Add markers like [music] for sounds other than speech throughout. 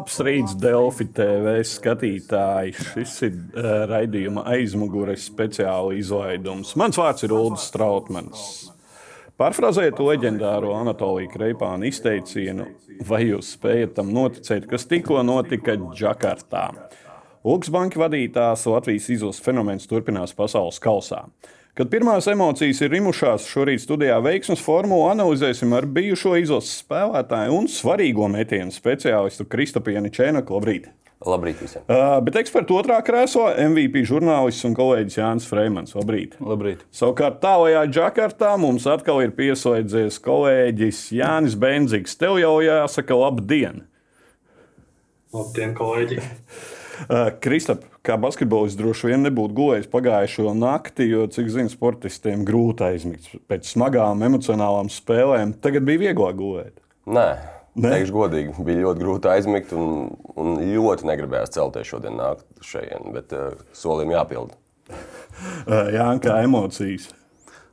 Labs rīts, Delfi TV skatītāji. Šis ir uh, raidījuma aizmugures speciāla izlaidums. Mans vārds ir Ulrichs Strautmans. Pārfrāzējot leģendāro Anatoliju Kreipānu izteicienu, vai jūs spējat tam noticēt, kas tikko notika Džakartā? Lūks banka vadītājs Latvijas izlases fenomens turpinās pasaules kausā. Kad pirmās emocijas ir rimušās, šorīt studijā veiksmes formulu analizēsim ar bijušo izlases spēlētāju un svarīgo metienu speciālistu Kristopienu Čēnaku. Labrīt! Labrīt visiem! Uh, bet ekspertu otrā krēslā MVP žurnālists un kolēģis Jānis Freimans. Labrīt! Labrīt. Savukārt tālākajā Džakartā mums atkal ir pieslēdzies kolēģis Jānis Benzigs. Tev jau jāsaka labdien! Labdien, kolēģi! Uh, Kristap, kā basketbolists droši vien nebūtu gulējis pagājušo nakti, jo, cik zinu, sportistiem grūti aizmigt pēc smagām emocionālām spēlēm. Tagad bija vieglāk gulēt. Nē, Nē? teikšu godīgi, bija ļoti grūti aizmigt un, un ļoti negribējās celties šodien nākt šeit, bet uh, solim jāpild. Uh, jā, kā emocijas.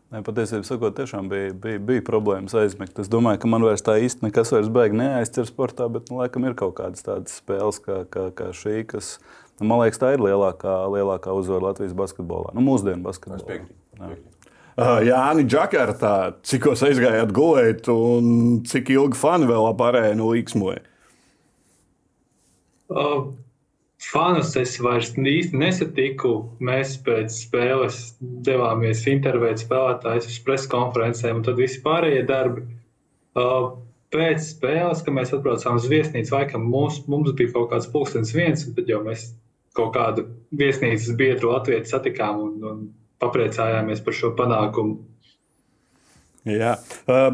Nē, patiesībā sakot, tiešām bija, bija, bija problēmas aizmigt. Es domāju, ka man vairs tā īsti nekas vairs beigas neaizķer sportā, bet nu, laikam ir kaut kādas tādas spēles kā, kā, kā šī, kas, nu, man liekas, tā ir lielākā, lielākā uzvara Latvijas basketbolā, nu, mūsdienu basketbolā. Es piekrītu. Uh, Jāni, Džakartā, cik jūs aizgājāt gulēt un cik ilgi fani vēl ap arēnu līksmoja? Uh, Fanus es vairs īsti nesatiku. Mēs pēc spēles devāmies intervēt spēlētājus uz preskonferencēm, un tad visi pārējie darbi. Pēc spēles, kad mēs atbraucām uz viesnīcu, laikam mums, mums bija kaut kāds pulkstenis viens, un tad jau mēs kaut kādu viesnīcas biedru latviešu satikām un, un papriecājāmies par šo panākumu. Jā,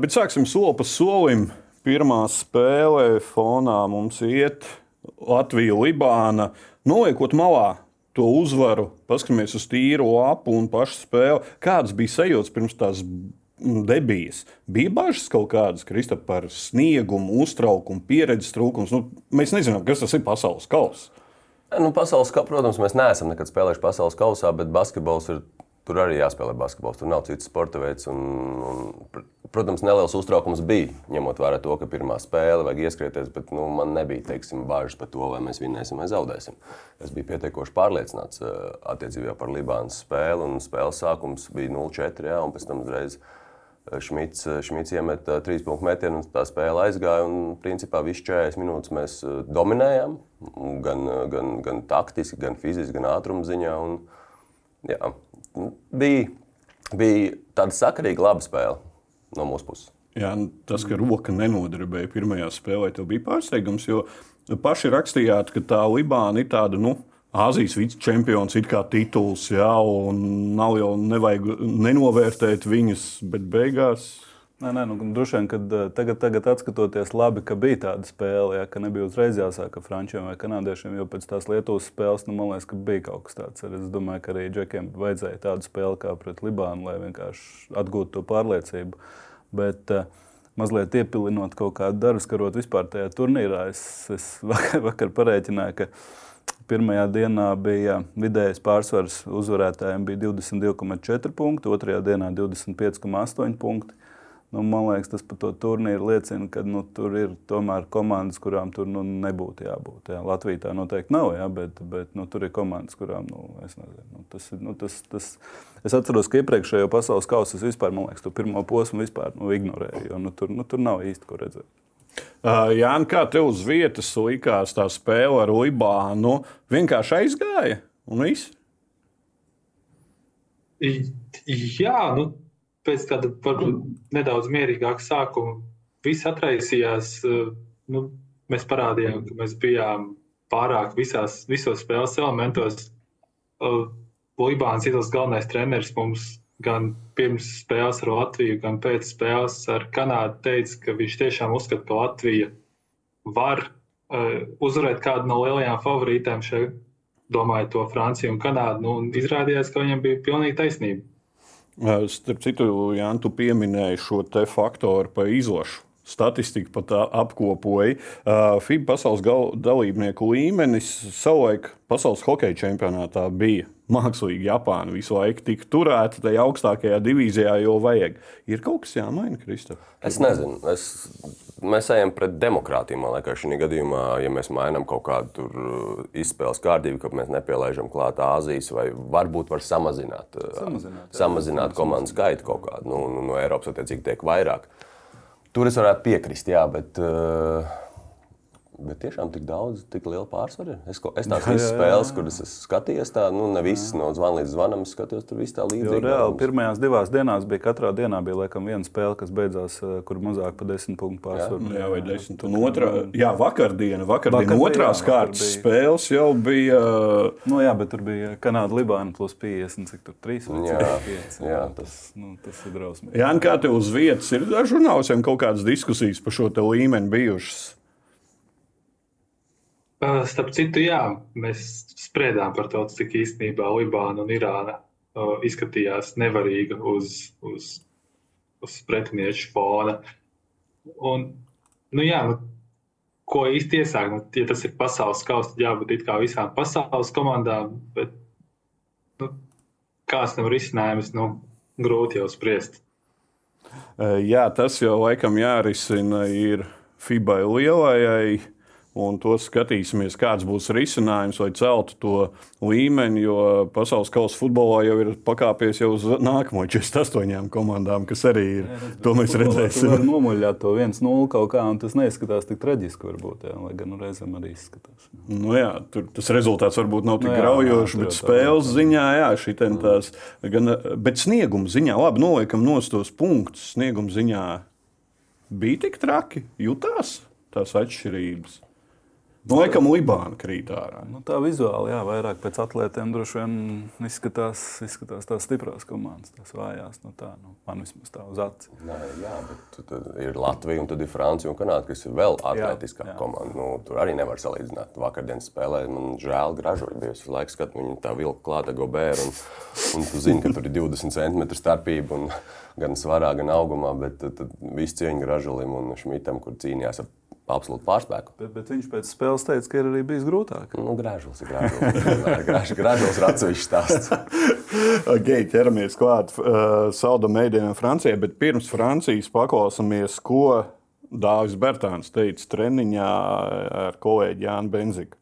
bet sāksim soli pa solim. Pirmā spēle fonā mums iet Latvija, Libāna, noliekot malā to uzvaru, paskatāmies uz tīru lapu un pašu spēli. Kādas bija sajūtas pirms tās debijas? Bija bažas kaut kādas, Kristap, par sniegumu, uztraukumu, pieredzes trūkumu. Nu, mēs nezinām, kas tas ir pasaules kausa. Nu, pasaules kausā, protams, mēs neesam nekad spēlējuši pasaules kausā, bet basketbols ir Tur arī jāspēlē basketbols, tur nav cits sporta veids. Un, un, protams, neliels uztraukums bija, ņemot vērā to, ka pirmā spēle vajag ieskrieties, bet nu, man nebija teiksim, bažas par to, vai mēs vinnēsim vai zaudēsim. Es biju pietiekoši pārliecināts uh, attiecībā par Libānas spēli, spēles sākums bija 0-4, jā, un pēc tam uzreiz uh, Šmits, uh, Šmits iemeta trīs punktu metienu, un tā spēle aizgāja. Un, principā, visu 40 minūtes mēs dominējām, gan, gan, gan taktiski, gan fiziski, gan ātruma ziņā. Un, jā, bija, bija tāda sakarīga, laba spēle no mūsu puses. Jā, nu, tas, ka roka nenodarbēja pirmajā spēlē, bija pārsteigums. Jo paši rakstījāt, ka tā Libāna ir tāda. Nu, Āzijas vicečempions ir kā tituls, jā, un nav jau nevajag nenovērtēt viņas, bet beigās Nē, nē, nu, droši vien, kad eh, tagad, tagad atskatoties, labi, ka bija tāda spēle, ja, ka nebija uzreiz jāsāk ar frančiem vai kanādiešiem, jo pēc tās Lietuvas spēles, nu, man liekas, ka bija kaut kas tāds. Es domāju, ka arī Džekiem vajadzēja tādu spēli kā pret Libānu, lai vienkārši atgūtu to pārliecību. Bet, uh, mazliet iepilinot kaut kādu darbu, skarot vispār tajā turnīrā, es, es [laughs] vakar, vakar parēķināju, ka pirmajā dienā bija vidējais pārsvars uzvarētājiem bija 22,4 punkti, otrajā dienā 25,8 punkti. Nu, man liekas, tas par to turnīru liecina, ka nu, tur ir tomēr komandas, kurām tur nu, nebūtu jābūt. Jā. Latvijā tā noteikti nav, jā, bet, bet nu, tur ir komandas, kurām nu, es nezinu. Nu, tas, nu, tas, tas, es atceros, ka iepriekšējo pasaules kausu es vispār, man liekas, to pirmo posmu vispār nu, ignorēju, jo nu, tur, nu, tur nav īsti ko redzēt. Uh, Jā, kā tev uz vietas likās tā spēle ar Libānu? Vienkārši aizgāja un viss? Jā, nu, pēc tāda varbūt nedaudz mierīgāka sākuma viss atraisījās. Eh, nu, mēs parādījām, ka mēs bijām pārāk visās, visos spēles elementos. Eh, Libāns ir tas galvenais treneris mums gan pirms spēles ar Latviju, gan pēc spēles ar Kanādu. Teica, ka viņš tiešām uzskata, ka Latvija var uh, uzvarēt kādu no lielajām favorītēm šeit, domājot to Franciju un Kanādu. Nu, un izrādījās, ka viņam bija pilnīgi taisnība. Starp citu, Jānis, tu pieminēji šo faktoru par izlašu. Statistika pat apkopoja. FIBA pasaules dalībnieku līmenis savulaik pasaules hokeja čempionātā bija mākslīgi Japāna. Visu laiku tika turēta tajā augstākajā divīzijā, jo vajag. Ir kaut kas jāmaina, Kristof? Es nezinu. Es mēs ejam pret demokrātiju. Man liekas, šī gadījumā, ja mēs mainām kaut kādu tur uh, izspēles kārtību, ka mēs nepielaižam klāt Āzijas, vai varbūt var samazināt, uh, Samazināt, jā. samazināt komandu skaitu kaut kādu, nu, nu, no Eiropas attiecīgi tiek vairāk. Tur es varētu piekrist, jā, bet. Uh, Bet tiešām tik daudz, tik liela pārsvara. ir. Es, ko- es tās Jā, visas jā, jā, spēles, kuras es skatījos, tā, nu, ne visas no zvana līdz zvanam, skatījos, tur viss tā Jo līdzīgi. reāli pirmajās divās dienās bija katrā dienā bija laikam viena spēle, kas beidzās, eh, kur mazāk par desmit punktu pārsvaru. Jā, vai desmit. Un otrā, jā, vakardiena, vakardiena Vakar otrās jā, vakar kārtas bija. spēles jau bija. Nu, jā, bet tur bija Kanāda, Libāna plus 50, cik tur 3 vai Jā, 5. jā, tas, nu, tas ir drausmīgi. Jā, kā tev uz vietas ir ar žurnālistiem kaut kādas diskusijas par šo te līmeni bijušas? Starp citu, jā, mēs spriedām par to, cik īstenībā Libāna un Irāna uh, izskatījās nevarīga uz, uz, uz pretinieku fona. Un, nu, jā, nu, ko īsti iesākt? Nu, ja tas ir pasaules kausa, tad jābūt it kā visām pasaules komandām, bet nu, kāds tam risinājums, nu, grūti jau spriest. Jā, tas jau laikam jārisina ir FIBA lielajai. Un to skatīsimies, kāds būs risinājums, lai celtu to līmeni. Jo pasaules kausa futbolā jau ir pakāpies jau uz nākamo 48 komandām, kas arī ir. To mēs Tur var redzēsim. nomuļāt to 1-0 kaut kā, un tas neizskatās tik traģiski, varbūt, jā, lai gan nu, reizēm arī izskatās. Nu, jā, tur tas rezultāts varbūt nav tik Nu jā, graujošs, jā, tur bet jau tā spēles ziņā, jā, šitien tās, gan, bet snieguma ziņā, labi, noliekam nost tos punktus. Snieguma ziņā bija tik traki, jutās tās atšķirības. Nu, laikam, Libāna krīt ārā. Nu, tā vizuāli, jā, vairāk pēc atlētiem droši vien izskatās, izskatās tās stiprās komandas, tās vājās. Nu, tā, nu, man vismaz tā uz acis. Nē, jā, bet ir Latvija, un tad ir Francija un Kanāda, kas ir vēl atletiskāka komanda. Nu, tur arī nevar salīdzināt. Vakardienas spēlē man žēl, gražoja. Bija visu laiku skatu, viņi tā vilka klāta gobēra. Un, un tu zini, ka tur ir 20 cm starpība un gan svarā, gan augumā. Bet tad, tad viss cieņa gražolim un šmitam, kur cīnījās ar absolūtu pārspēku. Bet, bet viņš pēc spēles teica, ka ir arī bijis grūtāk. Nu, ir gražulis. Gražulis ir atsevišķs stāsts. [laughs] Ok, ķeramies klāt uh, Sauda mēdīnām Francijai, bet pirms Francijas paklausāmies, ko Dāvis Bērtāns teica treniņā ar kolēģi Jānu Benziku.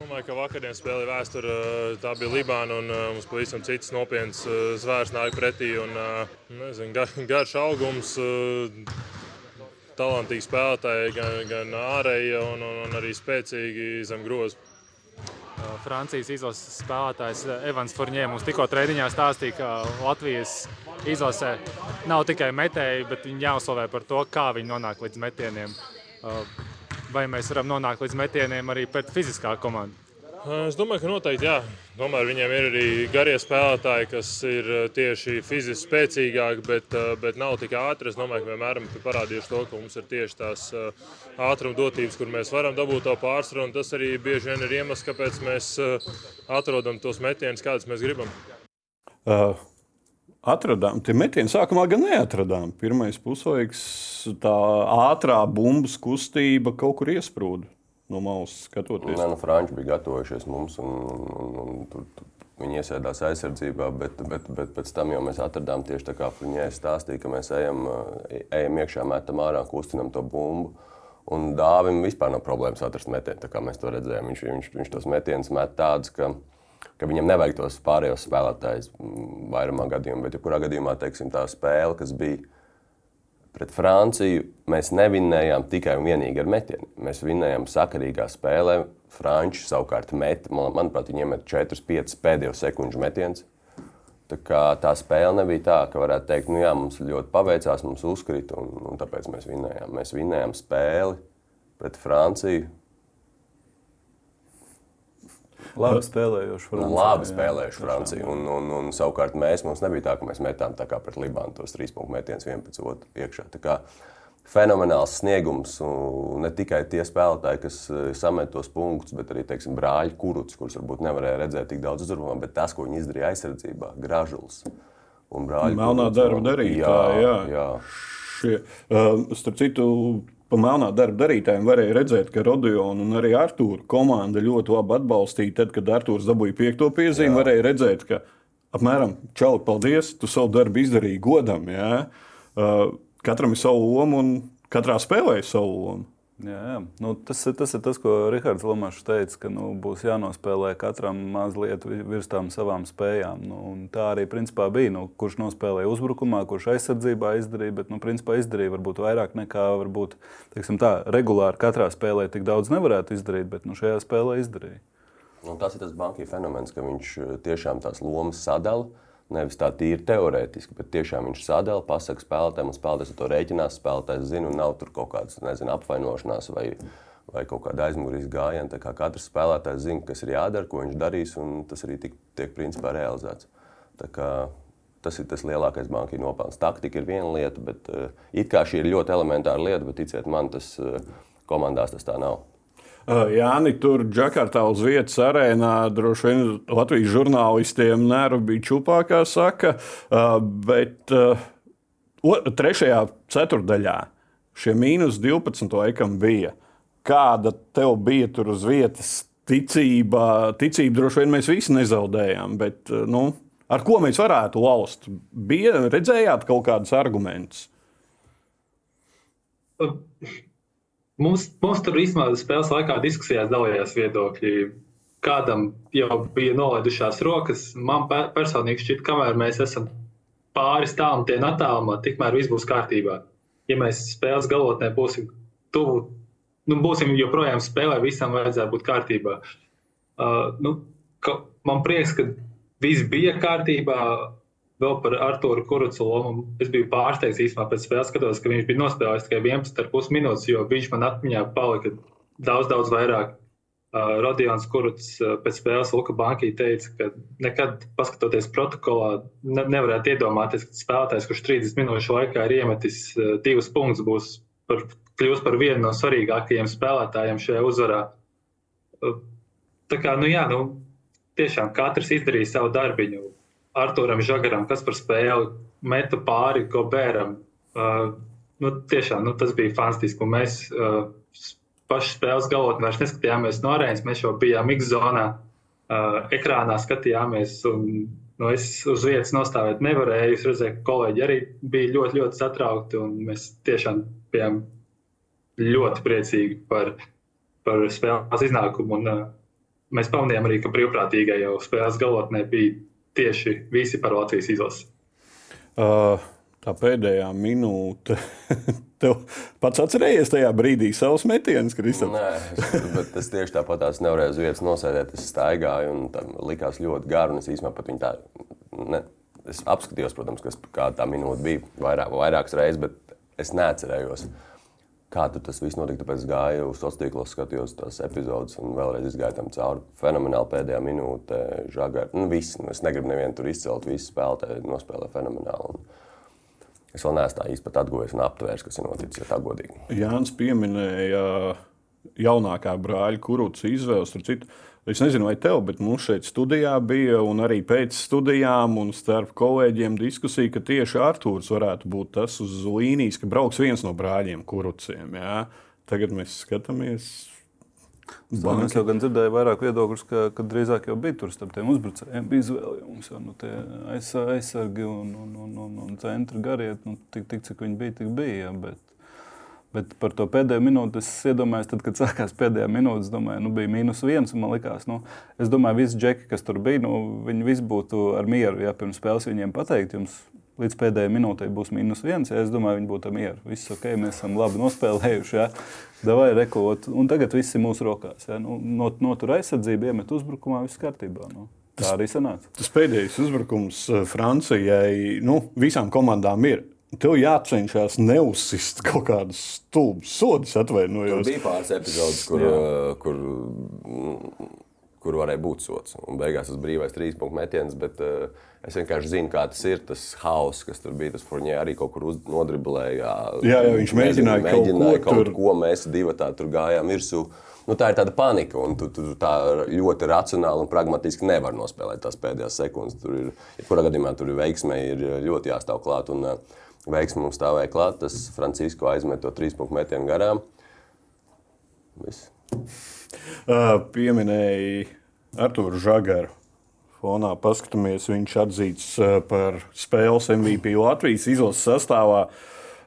Domāju, ka vakardienas spēle ir vēsture. Tā bija Libāna, un uh, mums pavisam cits nopietns uh, zvērs nāk pretī. Un, uh, nezinu, gar, garš augums, uh, talantīgi spēlētāji, gan, gan ārēji, un, un, un arī spēcīgi zem groza. Francijas izlases spēlētājs eh, Evans Furnē mums tikko treniņā stāstīja, ka Latvijas izlasē nav tikai metēji, bet viņi jāuzslavē par to, kā viņi nonāk līdz metieniem. Uh, Vai mēs varam nonākt līdz metieniem arī pret fiziskā komandu? Es domāju, ka noteikti jā. Tomēr viņiem ir arī garie spēlētāji, kas ir tieši fiziski spēcīgāki, bet, bet nav tik ātri. Es domāju, ka vienmēr esam parādījuši to, ka mums ir tieši tās ātruma dotības, kur mēs varam dabūt to pārsvaru. Tas arī bieži vien ir iemesls, kāpēc mēs atrodam tos metienus, kādus mēs gribam. Uh, atradām, tie metieni sākumā gan neatradām. Pirmais puslaiks, tā ātrā bumbas kustība kaut kur iesprūda no malas skatoties. Nē, nu, Franči bija gatavojušies mums, un, un, un, un tur, tur viņi iesēdās aizsardzībā, bet, bet, bet pēc tam jau mēs atradām tieši tā, kā Friņē stāstīja, ka mēs ejam, eh, ejam iekšā, metam ārā, kustinam to bumbu. Un dāvim vispār nav problēmas atrast metienu, mēs to redzējām. Viņš, viņš, viņš tos metienus met tādus, ka, ka viņam nevajag tos pārējos spēlētājus vairumā gadījumā, bet jebkurā gadījumā, teiksim, tā spēle, kas bija pret Franciju mēs nevinējām tikai un vienīgi ar metienu. Mēs vinējām sakarīgā spēlē. Franči savukārt met, man, manuprāt, viņi iemet 4-5 pēdējo sekundžu metienus. Tā, kā tā spēle nebija tā, ka varētu teikt, nu jā, mums ļoti paveicās, mums uzkrita, un, un tāpēc mēs vinējām. Mēs vinējām spēli pret Franciju. Labi spēlējuši Franciju. Labi jā, spēlējuši Franciju. Un, un, un savukārt mēs, mums nebija tā, ka mēs metām tā kā pret Libānu tos trīs punktu metienus viens pēc otra iekšā. Fenomenāls sniegums. un Ne tikai tie spēlētāji, kas eh, samet tos punktus, bet arī teiksim, brāļi Kuruts, kurus varbūt nevarēja redzēt tik daudz uzrunā, bet tas, ko viņi izdarīja aizsardzībā, Gražuls un brāļi. Melnā darba un- darītāji, jā. jā. Šie, uh, starp citu, pa melnā darba darītājiem varēja redzēt, ka Rodiona un arī Arthūra komanda ļoti labi atbalstīja. Tad, kad Arthūrs dabūja piekto piezīmi, varēja redzēt, ka apmēram čau, paldies, tu savu darbu izdarīji godam. Jā. Uh, katram ir sava loma un katrā spēlē savu lomu. Jā, jā. Nu, tas, tas ir tas, ko Rahards Lamačs teica, ka nu, būs jānospēlē katram mazliet virs tām savām spējām. Nu, tā arī principā bija. Nu, kurš nospēlēja uzbrukumā, kurš aizsardzībā izdarīja, bet nu, principā izdarīja varbūt vairāk nekā varbūt, teiksim, tā, regulāri katrā spēlē tik daudz nevarētu izdarīt, bet nu, šajā spēlē izdarīja. Un tas ir tas banka fenomens, ka viņš eh, tiešām tās lomas sadala. Nevis tā tīri teorētiski, bet tiešām viņš sadala, pasakā spēlētājiem, un spēlētājs to rēķinās. Spēlētājs zina, un nav tur kaut kādas nezinu, apvainošanās vai, vai kaut kāda aizmugurīs gājiena. Kā katrs spēlētājs zina, kas ir jādara, ko viņš darīs, un tas arī tik, tiek principā realizēts. Tas ir tas lielākais banka nopelns. Taktika ir viena lieta, bet uh, it kā šī ir ļoti elementāra lieta, bet ticiet man, tas uh, komandās tas tā nav. Jāni, tur Džakartā uz vietas arēnā droši vien Latvijas žurnālistiem nervu bija čupā, kā saka. Bet trešajā ceturdaļā šie mīnus 12 laikam bija. Kāda tev bija tur uz vietas ticība? Ticību droši vien mēs visi nezaudējām, bet nu, ar ko mēs varētu laust? Bija, redzējāt kaut kādus argumentus? Mums, mums tur īstenībā spēles laikā diskusijās dalījās viedokļi. Kādam jau bija nolaidušās rokas. Man personīgi šķiet, kamēr mēs esam pāris tālu tiem attālumā, tikmēr viss būs kārtībā. Ja mēs spēles galotnē būsim tuvu, nu, būsim joprojām spēlē, visam vajadzētu būt kārtībā. Uh, nu, ka, man prieks, ka viss bija kārtībā vēl par Arthuru Kurucu lomu. Es biju pārsteigts īstenībā pēc spēles, skatos, ka viņš bija nospēlējis tikai 11,5 minūtes, jo viņš man atmiņā palika daudz, daudz vairāk. Uh, Rodions Kuruts uh, pēc spēles Luka Bankī teica, ka nekad, paskatoties protokolā, ne, nevarētu iedomāties, ka spēlētājs, kurš 30 minūšu laikā ir iemetis uh, divus punktus, būs par, kļūst par vienu no svarīgākajiem spēlētājiem šajā uzvarā. Uh, tā kā, nu jā, nu, tiešām katrs izdarīja savu darbiņu. Arturam Žagaram, kas par spēli meta pāri Gobēram. Uh, nu, tiešām nu, tas bija fantastiski. Mēs uh, pašā spēles galotnē vairs neskatījāmies no arēnas, mēs jau bijām X-zonā, uh, ekrānā skatījāmies. Un, nu, es uz vietas nostāvēt nevarēju. Es redzēju, ka kolēģi arī bija ļoti, ļoti satraukti. Mēs tiešām bijām ļoti priecīgi par, par spēles iznākumu. Un, uh, mēs pamanījām arī, ka brīvprātīgai jau spēles galotnē bija tieši visi par Latvijas izlasi. Uh, tā pēdējā minūte. [laughs] Tev pats atcerējies tajā brīdī savus metienus, Kristofers? Nē, bet es tieši tāpat tās nevarēju uz vietas nosēdēt. Es staigāju, un tam likās ļoti garu. Es īstenībā pat viņu tā. Ne, es apskatījos, protams, kas, kā tā minūte bija vairāk, vairākas reizes, bet es neatcerējos. Mm kā tas viss notika. Tāpēc gāju uz sociālos tīklos, skatījos tās epizodes un vēlreiz gāju tam cauri. Fenomenāli pēdējā minūte, žagari. Nu, viss, nu, es negribu nevienu tur izcelt, visi spēlētāji nospēlē fenomenāli. Un es vēl neesmu tā īsti atguvis un aptvērs, kas ir noticis, ja tā godīgi. Jānis pieminēja jaunākā brāļa kurūtas izvēles. Es nezinu, vai tev, bet mums šeit studijā bija arī pēc studijām un starp kolēģiem diskusija, ka tieši Arthurs varētu būt tas uz līnijas, ka brauks viens no brāļiem kuruciem. Jā. Tagad mēs skatāmies. Banki. Es jau gan dzirdēju vairāk viedokļus, ka, ka drīzāk jau bija tur starp tiem uzbrucējiem. Bija izvēle jums, jau nu, aizsargi un, un, un, un, un centri gariet. Nu, tik, tik, cik viņi bija, tik bija. Ja, bet, Bet par to pēdējo minūti es iedomājos, tad, kad sākās pēdējā minūte, es domāju, nu, bija mīnus viens. Man liekas, nu, es domāju, visi džeki, kas tur bija, nu, viņi visi būtu ar mieru. Ja pirms spēles viņiem pateikt, jums līdz pēdējai minūtei būs mīnus viens, ja es domāju, viņi būtu ar mieru. Viss ok, mēs esam labi nospēlējuši. Ja. Davai, rekot, un tagad viss ir mūsu rokās. Ja. Nu, notur aizsardzību, iemet uzbrukumā, viss kārtībā. Nu. Tā arī sanāca. Tas pēdējais uzbrukums eh, Francijai, nu, visām komandām ir Tev jācenšas neuzsist kaut kādus stulbus sodus, atvainojos. Tur bija pāris epizodes, kur, kur, kur, kur varēja būt sots. Un beigās tas brīvais trīs punktu metiens, bet uh, es vienkārši zinu, kā tas ir. Tas haoss, kas tur bija, tas Furnē arī kaut kur nodriblēja. Jā, jā, viņš mēģināja, mēģināja kaut, kaut, kaut ko, mēs divi tā tur gājām virsū. Nu, tā ir tāda panika, un tu, tu tā ļoti racionāli un pragmatiski nevar nospēlēt tās pēdējās sekundes. Tur ir, ja kurā gadījumā tur ir veiksmē, ir ļoti jāstāv klāt. Un, uh, veiksmi mums stāvēja klāt. Tas Francisko aizmet to trīs punktu metienu garām. Viss. [laughs] Uh, pieminēja Arthuru Žagaru. Fonā paskatāmies, viņš atzīts par spēles MVP Latvijas izlases sastāvā.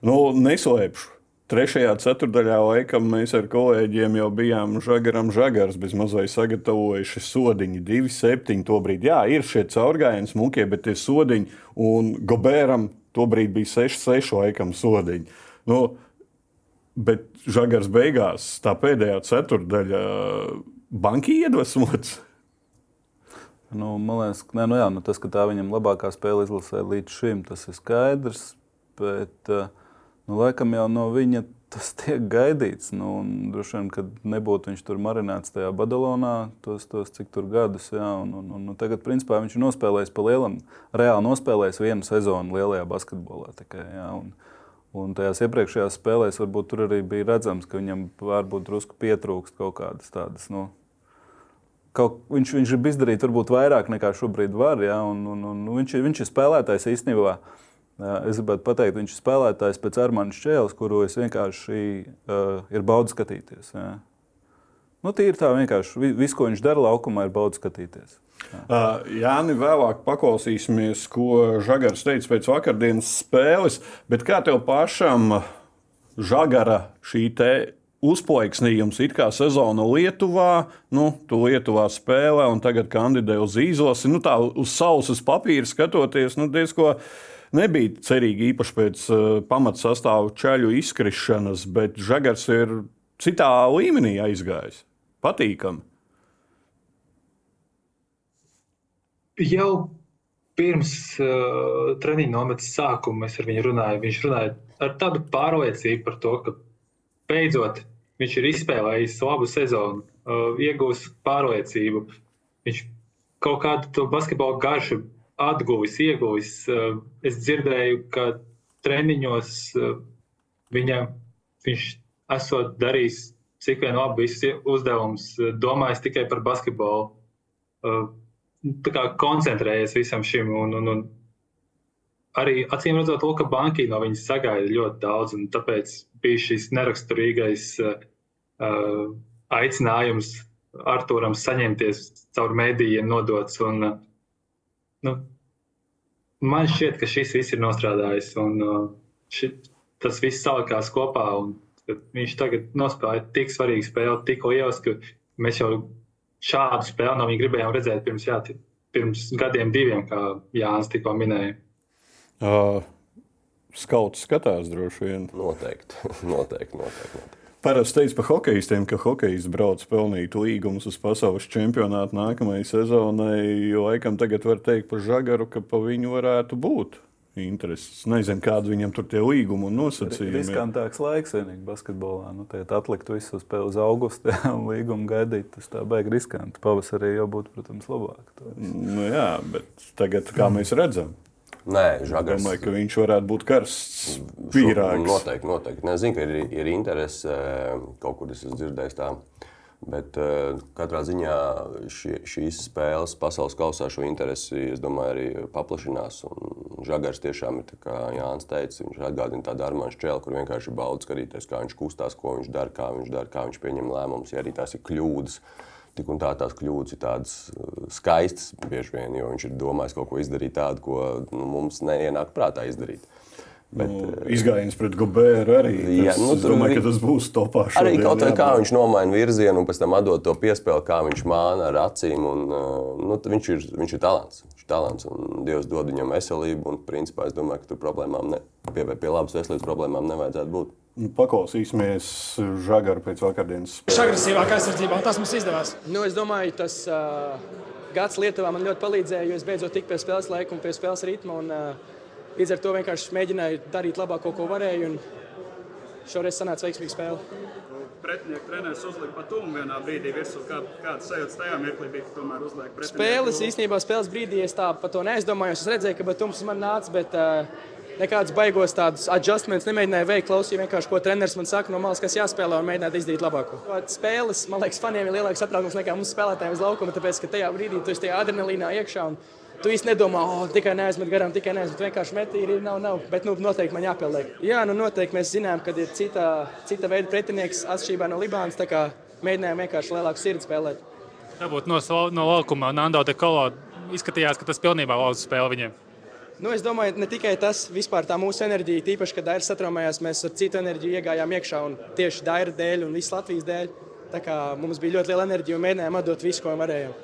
Nu, neslēpšu, Trešajā ceturdaļā laikam mēs ar kolēģiem jau bijām žagaram žagars, bez mazliet sagatavojuši sodiņu. 2-7. Tobrīd, jā, ir šie caurgājieni smukie, bet tie sodiņi un Gobēram tobrīd bija 6-6 laikam sodiņi. Nu, bet žagars beigās, tā pēdējā ceturdaļa, banki iedvesmots. Nu, man liekas, ka, ne, nu jā, nu tas, ka tā viņam labākā spēle izlasē līdz šim, tas ir skaidrs. Bet, uh, Nu, laikam jau no viņa tas tiek gaidīts. Nu, droši vien, kad nebūtu viņš tur marinēts tajā Badalonā, tos, tos cik tur gadus. Jā, un, un, un, tagad, principā, viņš ir nospēlējis pa lielam, reāli nospēlējis vienu sezonu lielajā basketbolā. Tikai, jā, un, un tajās iepriekšējās spēlēs varbūt tur arī bija redzams, ka viņam varbūt drusku pietrūkst kaut kādas tādas. Nu, Kaut, viņš, viņš grib izdarīt varbūt vairāk nekā šobrīd var. Ja, un, un, un, viņš, viņš ir spēlētājs īstenībā. Uh, Es gribētu pateikt, viņš ir spēlētājs pēc Armāņa Čēles, kuru es vienkārši uh, ir baudījis skatīties. Jā. Nu, Tīri tā vienkārši viss, ko viņš dara laukumā, ir baudījis skatīties. Jā. Uh, Jāni, vēlāk paklausīsimies, ko Žagars teica pēc vakardienas spēles. Bet kā tev pašam Žagara šī uzplaiksnījums, it kā sezona Lietuvā, nu, tu Lietuvā spēlē un tagad kandidē uz izlasi. Nu, tā uz sausas papīra skatoties, nu, diezko. Nebija cerīgi īpaši pēc uh, pamatsastāvu ceļu izkrišanas, bet Žagars ir citā līmenī aizgājis. Patīkami. Jau pirms uh, treniņa nometnes sākuma mēs ar viņu runājām. Viņš runāja ar tādu pārliecību par to, ka beidzot viņš ir izspēlējis labu sezonu, uh, iegūs pārliecību. Viņš kaut kādu to basketbalu garšu atguvis, ieguvis. Eh, es dzirdēju, ka treniņos eh, viņam, viņš esot darījis cik vien labi visus uzdevumus, eh, domājis tikai par basketbolu. Tā kā koncentrējies visam šim. Un, un, un arī acīm redzot, Luka Banki no viņas sagaida ļoti daudz, un tāpēc bija šis neraksturīgais uh, aicinājums Arturam saņemties caur mēdījiem nodots. Un, uh, nu, man šķiet, ka šis viss ir nostrādājis. Un, uh, ši, tas viss salikās kopā. Un, viņš tagad nospēlēja tik svarīgu spēli, tikko ielas, ka mēs jau šādu spēli no viņa gribējām redzēt pirms, jā, pirms gadiem, diviem, kā Jānis tikko minēja. Uh, skauts skatās droši vien. Noteikti, [laughs] noteikti. noteikti, noteikti. Parasti teica par hokeistiem, ka hokejs brauc pelnīt līgumus uz pasaules čempionātu nākamajai sezonai. Laikam tagad var teikt par žagaru, ka pa viņu varētu būt. Intereses. Nezinu, kāda viņam tur tie līgumi un nosacījumi. Riskantāks laiks vienīgi basketbolā. Nu, Tagad atlikt visu uz, uz augustu [laughs] un līgumu gaidīt, tas tā baigi riskanti. Pavasarī jau būtu, protams, labāk. Nu, jā, bet tagad, kā mēs redzam, Nē, Žagars. Domāju, ka viņš varētu būt karsts pīrāgs. Noteikti, noteikti. Es zinu, ka ir, ir interese, eh, kaut kur es esmu dzirdējis tā. Bet uh, katrā ziņā šie, šīs spēles pasaules kausā šo interesi, es domāju, arī paplašinās. Un Žagars tiešām ir, kā Jānis teica, viņš atgādina tādu armāņu čēlu, kur vienkārši bauda skatīties, kā viņš kustās, ko viņš dara, kā viņš dara, kā viņš pieņem lēmumus, ja arī tās ir kļūdas. Uh, tik un tā tās kļūdas ir tādas uh, skaistas bieži vien, jo viņš ir domājis kaut ko izdarīt tādu, ko nu, mums neienāk prātā izdarīt. Bet, nu, uh, izgājiens pret Gobēru arī. Jā, nu, es domāju, ka tas būs topā. Arī kaut kā, kā viņš nomaina virzienu un pēc tam atdod to piespēli, kā viņš māna ar acīm. Un, uh, nu, viņš, ir, viņš ir talants. Viņš ir talants un Dievs dod viņam veselību. Un, principā, es domāju, ka tur problēmām, ne, pie, pie labas veselības problēmām nevajadzētu būt. Nu, paklausīsimies Žagaru pēc vakardienas. Viņš ir agresīvāk aizsardzībā, un tas mums izdevās. Nu, es domāju, tas uh, gads Lietuvā man ļoti palīdzēja, jo es beidzot tiku pie spēles laika un pie spēles ritma. Un, uh, līdz ar to vienkārši mēģināju darīt labāko, ko varēju. Šoreiz sanāca veiksmīga spēle. Pretinieku treneris uzlika patumu vienā brīdī virsū. Kā, kāda sajūta tajā mirklī bija, ka tomēr uzliek pretinieku? Spēles īstenībā spēles brīdī es tā par to neaizdomājos. Es redzēju, ka Batums man nāca, bet uh, nekādus baigos tādus adjustments nemēģināju veikt. Klausīju vienkārši, ko treneris man saka no malas, kas jāspēlē un mēģināju izdarīt labāko. Spēles, man liekas, faniem ir lielāks satraukums nekā mums spēlētājiem uz laukuma, tāpēc, ka tajā brīdī tu esi tajā adrenalīnā iekšā. Un, Tu īsti nedomā, oh, tikai neaizmet garām, tikai neaizmet. Vienkārši metīri ir, nav, nav. Bet nu, noteikti man jāpieliek. Jā, nu noteikti mēs zinām, ka ir cita, cita veida pretinieks atšķirībā no Libānas. Tā kā mēģinājām vienkārši lielāku sirdi spēlēt. Varbūt no, no laukuma Nando de Kolo izskatījās, ka tas pilnībā lauza spēle viņiem. Nu, es domāju, ne tikai tas, vispār tā mūsu enerģija, tīpaši, kad Dairis satraumējās, mēs ar citu enerģiju iegājām iekšā un tieši Daira dēļ un visas Latvijas dēļ. Tā kā mums bija ļoti liela enerģija un mēģinājām atdot visu, ko varējām.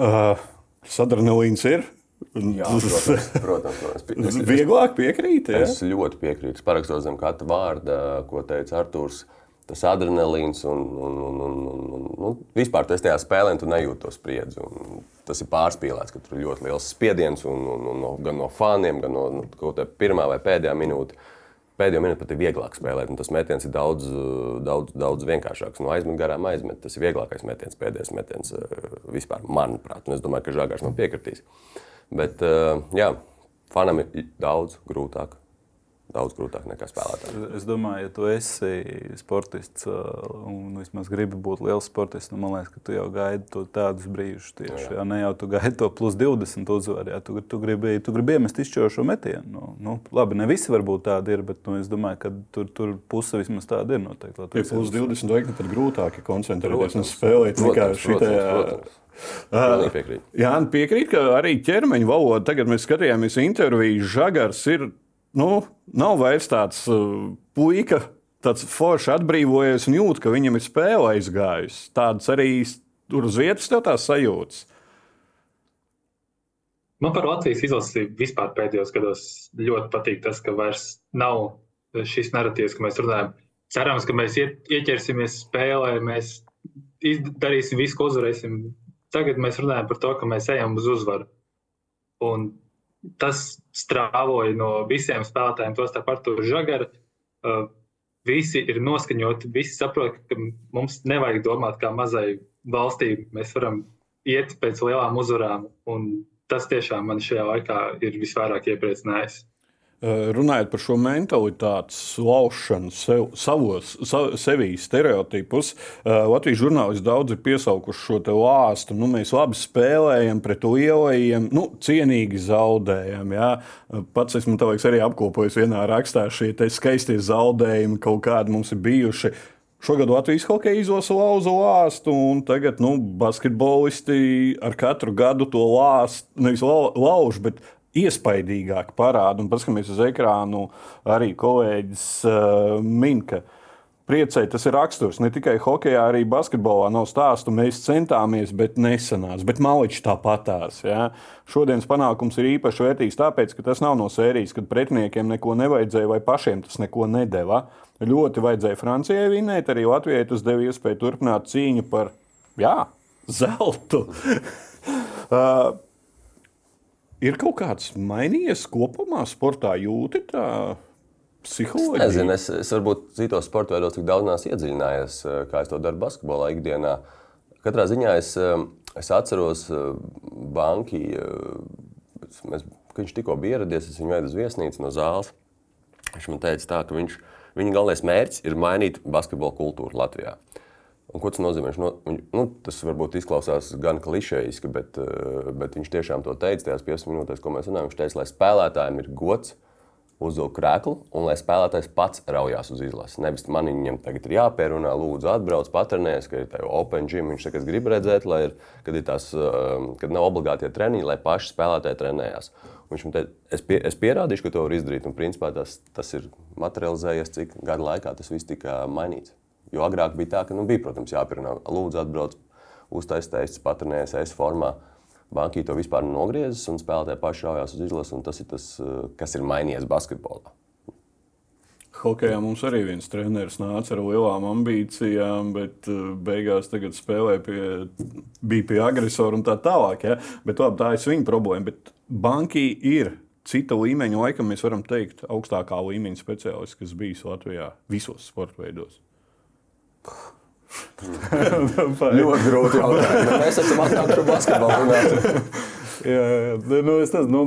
Uh, Sadarbības ir. Jā, protams, protams, protams. [laughs] Es, Vieglāk piekrīt. Ja? es ļoti piekrītu. Es parakstos zem katra vārda, ko teica Arthurs. Tas adrenalīns un, un, un, un, un, un nu, vispār tas tajā spēlē, tu nejūti to spriedzi. Un tas ir pārspīlēts, ka tur ir ļoti liels spiediens un, un, un no, gan no faniem, gan no nu, kaut kā pirmā vai pēdējā minūte. Pēdējo minūti pat ir vieglāk spēlēt, un tas metiens ir daudz, daudz, daudz vienkāršāks. No aizmet garām aizmet. Tas ir vieglākais metiens, pēdējais metiens eh, vispār, manuprāt. Un es domāju, ka Žagars man piekritīs. Bet, eh, jā, fanam ir daudz grūtāk daudz grūtāk nekā spēlētājiem. Es domāju, ja tu esi sportists un vismaz gribi būt liels sportists, nu, man liekas, ka tu jau gaidi to tādus brīžus. Tieši, jā. Jā, ne jau tu gaidi to plus 20 uzvaru, ja tu, tu, gribi, tu gribi iemest izšķirošo metienu. Nu, nu, labi, ne visi varbūt tādi ir, bet nu, es domāju, ka tur, tur puse vismaz tāda ir noteikti. Pie plus 20 vajag pat grūtāk koncentrēties un spēlēt nekā šitajā. Piekrīt. Jā, piekrīt, ka arī ķermeņa valoda, tagad mēs skatījāmies interviju, žagars ir nu, nav vairs tāds uh, puika, tāds foršs atbrīvojies un jūt, ka viņam ir spēle aizgājusi. Tādas arī tur uz vietas tev tās sajūtas. Man par Latvijas izlasi vispār pēdējos gados ļoti patīk tas, ka vairs nav šis narratīvs, ka mēs runājam. Cerams, ka mēs ieķersimies spēlē, mēs darīsim visu, ko uzvarēsim. Tagad mēs runājam par to, ka mēs ejam uz uzvaru. Un tas strāvoja no visiem spēlētājiem, tos tā par to žagaru. Uh, visi ir noskaņoti, visi saprot, ka mums nevajag domāt kā mazai valstī. Mēs varam iet pēc lielām uzvarām, un tas tiešām man šajā laikā ir visvairāk iepriecinājis. Eh, runājot par šo mentalitātes laušanu, sev, savos, sav, sevī stereotipus, eh, Latvijas žurnālisti daudz ir piesaukuši šo lāstu. Nu, mēs labi spēlējam pret lielajiem, nu, cienīgi zaudējam. Jā. Pats esmu arī apkopojis vienā rakstā šie skaistie zaudējumi, kaut kādi mums ir bijuši. Šogad Latvijas hokeja izlase lauza lāstu, un tagad nu, basketbolisti ar katru gadu to lāstu nevis lauž, bet iespaidīgāk parāda. Un paskatāmies uz ekrānu, arī kolēģis uh, min, ka priecē tas ir raksturs. Ne tikai hokeja, arī basketbolā nav stāstu. Mēs centāmies, bet nesanāca. Bet maličs tāpatās. Ja? Šodienas panākums ir īpaši vērtīgs tāpēc, ka tas nav no sērijas, kad pretiniekiem neko nevajadzēja vai pašiem tas neko nedeva. Ļoti vajadzēja Francijai vinēt, arī Latvijai tas deva iespēju turpināt cīņu par jā, zeltu. uh, [laughs] Ir kaut kāds mainījies kopumā sportā, jūti tā psiholoģija? Es nezinu, es, es varbūt citos sporta veidos tik daudz neesmu iedziļinājies, eh, kā es to daru basketbolā ikdienā. Katrā ziņā es, eh, es atceros eh, banki, mēs, kad viņš tikko bija ieradies, es viņu veidu uz viesnīcu no zāles. Viņš man teica tā, ka viņš, viņa galvenais mērķis ir mainīt basketbola kultūru Latvijā. Un ko tas nozīmē? No, nu, tas varbūt izklausās gan klišejiski, bet, eh, bet viņš tiešām to teica tajās 15 minūtēs, ko mēs runājam. Viņš teica, lai spēlētājiem ir gods uzvilkt krēslu un lai spēlētājs pats raujās uz izlasi. Nevis man viņam tagad ir jāpierunā, lūdzu, atbrauc, patrenēs, ka ir tā open gym. Viņš saka, es gribu redzēt, lai ir, kad, ir tās, eh, kad nav obligāti treniņi, lai paši spēlētāji trenējās. Un viņš man teica, es, pie, es pierādīšu, ka to var izdarīt. Un principā tas, tas ir materializējies, cik gadu laikā tas viss tika mainīts. Jo agrāk bija tā, ka nu, bija, protams, jāpierunā, lūdzu, atbrauc, uztaisīties, patrenējies, es formā. Banki to vispār nogriezis un spēlētāji paši raujās uz izlasi. Tas ir tas, eh, kas ir mainījies basketbolā. Hokejā mums arī viens treneris nāca ar lielām ambīcijām, bet eh, beigās spēlēja pie, bija pie agresora un tā tālāk. Ja? Bet, labi, tā ir viņa problēma. Bet banki ir cita līmeņa, laikam mēs varam teikt, augstākā līmeņa speciālists, kas bijis Latvijā visos sporta veidos. Ļoti grūti jautājumi. Mēs esam atnākuši basketbolu. jā, jā. Nu, nezinu, nu,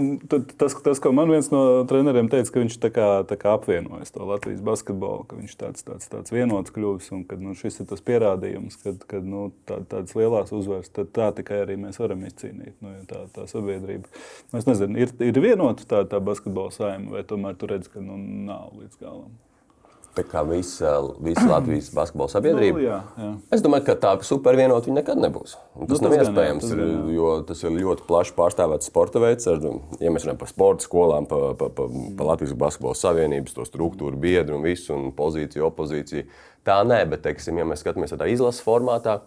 tas, tas, ko man viens no treneriem teica, ka viņš tā kā, tā kā apvienojas to Latvijas basketbolu, ka viņš tāds, tāds, tāds vienots kļūs un ka nu, šis ir tas pierādījums, ka kad, nu, tā, tādas lielās uzvaras, tad tā tikai arī mēs varam izcīnīt. Nu, tā, tā sabiedrība. Nu, es nezinu, ir, ir vienota tā, tā basketbola saima vai tomēr tu redz, ka nu, nav līdz galam. Visa, visa Latvijas [clears throat] basketbola sabiedrība. Nu, jā, jā. Es domāju, ka tā supervienota viņa nekad nebūs. Un tas Nu, nav gan jā, iespējams, tas ir, jā. jo tas ir ļoti plaši pārstāvēts sporta veids. Ar, ja mēs runājam par sporta skolām, par pa, pa, pa Latvijas basketbola savienības, to struktūru, biedru un visu, un pozīciju, opozīciju. Tā nē, bet, teiksim, ja mēs skatāmies tādā izlases formātā,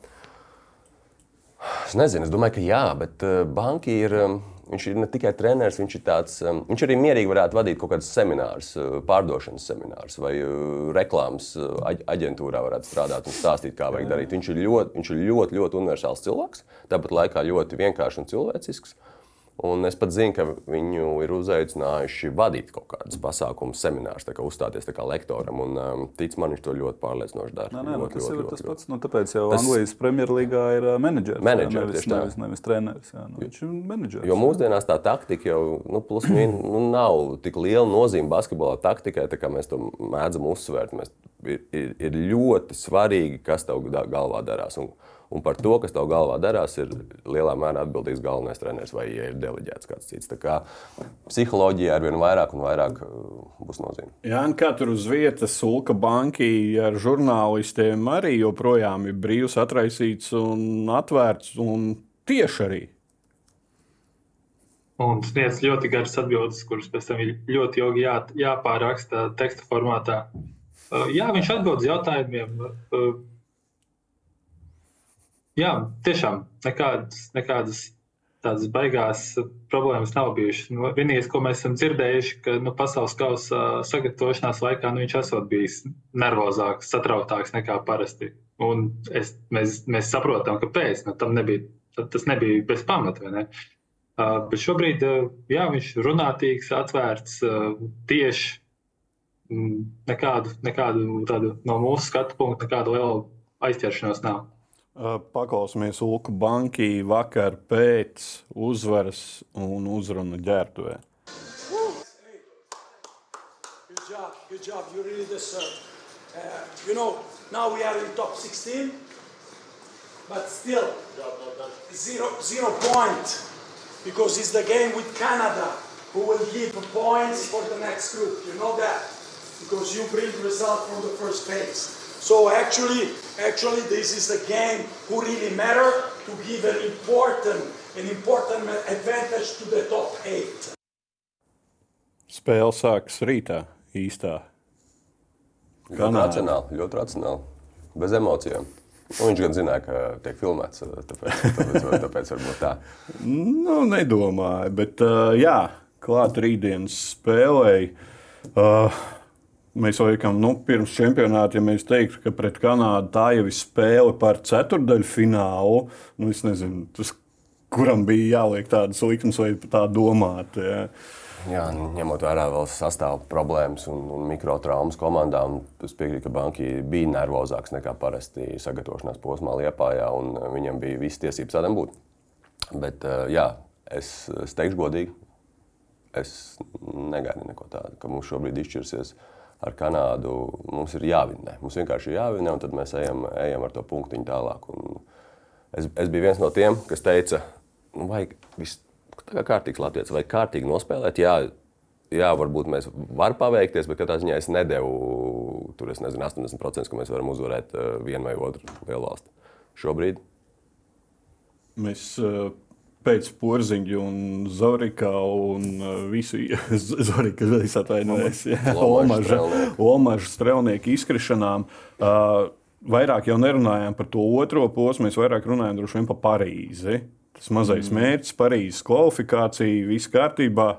es nezinu, es domāju, ka jā, bet uh, banki ir. Um, Viņš ir ne tikai treneris, viņš ir tāds. Um, viņš arī mierīgi varētu vadīt kaut kādus seminārus, uh, pārdošanas seminārus vai uh, reklāmas uh, aģ- aģentūrā varētu strādāt un stāstīt, kā vajag darīt. Viņš ir ļoti, viņš ir ļoti, ļoti universāls cilvēks, tāpat laikā ļoti vienkāršs un cilvēcisks. Un es pat zinu, ka viņu ir uzaicinājuši vadīt kaut kādus pasākumus, seminārus, kā uzstāties tā kā lektoram. Un, um, tic man, viņš to ļoti pārliecinoši dara. Nē, nē, nu, Ļoti, tas ļoti, jau ir tas ļoti. pats. Nu, tāpēc jau Tas- Anglijas Premjerlīgā ir ā, menedžeris. jā, Menedžeris, nevis, nevis, nevis treneris. Jā, nu, viņš ir menedžeris. Jo mūsdienās tā taktika jau nu, plus, min, nu, nav tik liela nozīme basketbola taktikai, tā kā mēs to mēdzam uzsvērt. Mēs, ir, ir, ir ļoti svarīgi, kas tev galvā darās. Un, un par to, kas tev galvā darās, ir lielā mērā atbildīgs galvenais treneris vai ja ir deleģēts kāds cits. Tā kā psiholoģija ar vien vairāk un vairāk uh, būs nozīme. Jā, un kā tur uz vietas Sulka banki ar žurnālistiem arī joprojām ir brīvs, atraisīts un atvērts. Un tieši arī. un sniedz ļoti garas atbildes, kuras pēc tam ir ļoti ilgi jā, jāpāraksta teksta formātā. Uh, Jā, viņš atbild uz jautājumiem. Jā, tiešām nekādas, nekādas tādas baigās problēmas nav bijušas. Nu, vienīgais, ko mēs esam dzirdējuši, ka nu, pasaules kausa sagatavošanās laikā nu, viņš esot bijis nervozāks, satrauktāks nekā parasti. Un es, mēs, mēs saprotam, kāpēc. Nu, nebija, tas nebija bez pamata. ne? Uh, bet šobrīd uh, jā, viņš ir runātīgs, atvērts, uh, tieši mm, nekādu, nekādu tādu, no mūsu skatu punkta, nekādu lielu aizķeršanos nav. Paklausīsimies Sulka banki vakar pēc uzvaras un uzrunu ģērbtuvē. Good job. You really deserve. Uh, you know, now we are in top 16, but still zero zero point because it's the game with Canada who will give points for the next group. You know that because you bring result from the first phase. So actually, actually, this is the game who really matter to give an important, an important advantage to the top eight. Spēle sākas rītā īstā. Kanāda. racionāli, ļoti racionāli, bez emocijām. Nu, viņš gan zināja, ka tiek filmēts, tāpēc, tāpēc, [laughs] tāpēc varbūt tā. Nu, nedomāju, bet uh, jā, klāt rītdienas spēlēji. Uh, mēs laikam, nu, pirms čempionāta, ja mēs teiktu, ka pret Kanādu tā jau ir spēle par ceturdaļu finālu, nu, es nezinu, tas, kuram bija jāliek tādas likmes vai tā domāt. Jā. Jā, ņemot vērā vēl sastāvu problēmas un, un mikrotraumas komandā, un es piekrītu, ka banki bija nervozāks nekā parasti sagatavošanās posmā Liepājā, un uh, viņam bija visas tiesības tādam būt. Bet, uh, jā, es, es teikšu godīgi, es negaidu neko tādu, ka mums šobrīd izšķirsies ar Kanādu. Mums ir jāvinē, mums vienkārši ir jāvinē, un tad mēs ejam, ejam ar to punktiņu tālāk. Un es, es biju viens no tiem, kas teica, nu, vajag viss kā kārtīgs latviečs, vai kārtīgi nospēlēt. Jā, jā, varbūt mēs varam paveikties, bet katrā ziņā es nedevu tur, es nezinu, 80%, ka mēs varam uzvarēt eh, vienu vai otru lielu valsti. Šobrīd Mēs uh, pēc porziņa un Zorika un uh, visu [laughs] Zorika, es atvainojos, Olmaža strelnieku izkrišanām. Uh, vairāk jau nerunājām par to otro posmu, mēs vairāk runājām droši vien par Parīzi. Tas mazais mm. mērķis, Parīzes kvalifikācija, viss kārtībā.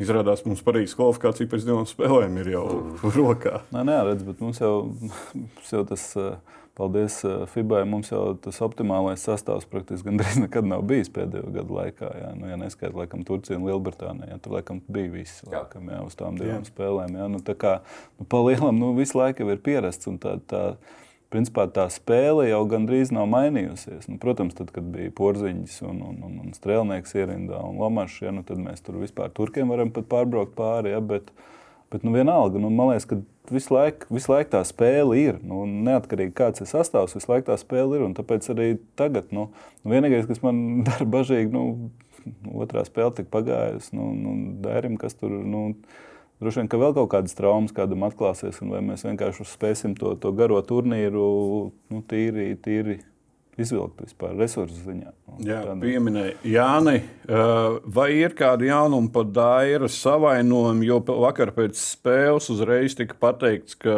Izrādās, mums Parīzes kvalifikācija pēc divām spēlēm ir jau mm. rokā. Nē, nē, redz, bet mums jau, [laughs] mums jau tas, eh, paldies eh, FIBA, mums jau tas optimālais sastāvs praktiski gandrīz [laughs] nekad nav bijis pēdējo gadu laikā. Jā. Nu, ja neskaidrs, laikam, Turcija un Lielbritānija, jā, tur laikam bija viss laikam, jā, uz tām divām jā. spēlēm. Jā. Nu, tā kā nu, pa lielam nu, visu laiku jau ir pierasts. un Tā, tā, principā tā spēle jau gandrīz nav mainījusies. Nu, protams, tad, kad bija porziņš un, un, un, un strēlnieks ierindā un lomašs, ja, nu, tad mēs tur vispār turkiem varam pat pārbraukt pāri. Ja, bet, bet nu, vienalga, nu, man liekas, ka visu laiku, visu laiku tā spēle ir. Nu, neatkarīgi kāds ir sastāvs, visu laiku tā spēle ir. Tāpēc arī tagad nu, nu, vienīgais, kas man [laughs] dara bažīgi, nu, otrā spēle tika pagājusi. Nu, nu, Dērim, kas tur. Nu, Droši vien, ka vēl kaut kādas traumas kādam atklāsies, un vai mēs vienkārši spēsim to, to garo turnīru nu, tīri, tīri izvilkt vispār resursu ziņā. Jā, pieminēja Jāni, vai ir kādi jaunumi par Dairu savainojumu, jo vakar pēc spēles uzreiz tika pateikts, ka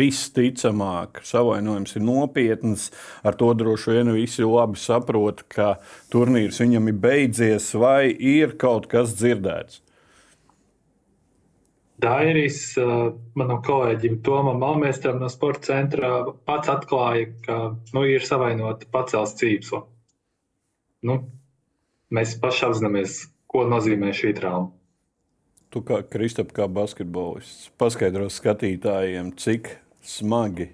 visticamāk savainojums ir nopietns. Ar to droši vien visi labi saprot, ka turnīrs viņam ir beidzies, vai ir kaut kas dzirdēts. Dairis, manam kolēģim Tomam Malmēstram no sporta centra, pats atklāja, ka nu, ir savainota pacels cīpsla. Nu, mēs paši apzināmies, ko nozīmē šī trauma. Tu kā Kristap, kā basketbolists, paskaidro skatītājiem, cik smagi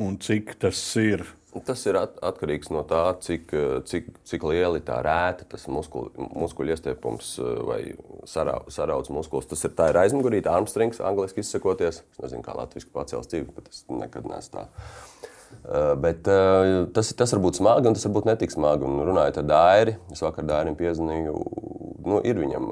un cik tas ir Tas ir at, atkarīgs no tā, cik, cik, cik liela ir tā rēta, tas muskuļu, muskuļu iestiepums eh, vai saraudzes muskulis. Tas ir, ir aizmugurīte, armstrings, angļuiski izsakoties. Es nezinu, kā latviešu pacels dzīvi, bet es nekad neesmu tā. Uh, bet uh, tas, tas var būt smagi, un tas var būt netik smagi. Un runājot ar Dairi, es vakar Dairim piezvanīju nu, ir viņam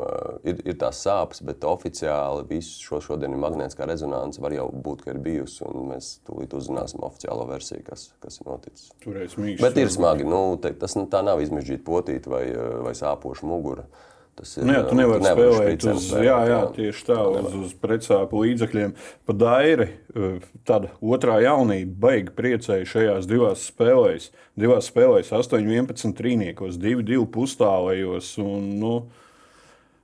ir, ir tās sāpes, bet oficiāli visu šo šodien ir magnētiskā rezonance. Var jau būt, ka ir bijusi, mēs tūlīt uzzināsim oficiālo versiju, kas, kas ir noticis. Turēs mīksts. Bet ir smagi. Nu, te, tas nu, tā nav izmežģīta potīta vai, vai sāpoša mugura. Tas ir. Nu, jā, tu nevari nevar spēlēt uz, spēlēt, jā, jā, tieši tā, uz, uz pretsāpu līdzekļiem. Pa dairi, tāda otrā jaunība, baigi priecēja šajās divās spēlēs. Divās spēlēs 8, 11 trīniekos, 2, 2 pustālējos. Un, nu,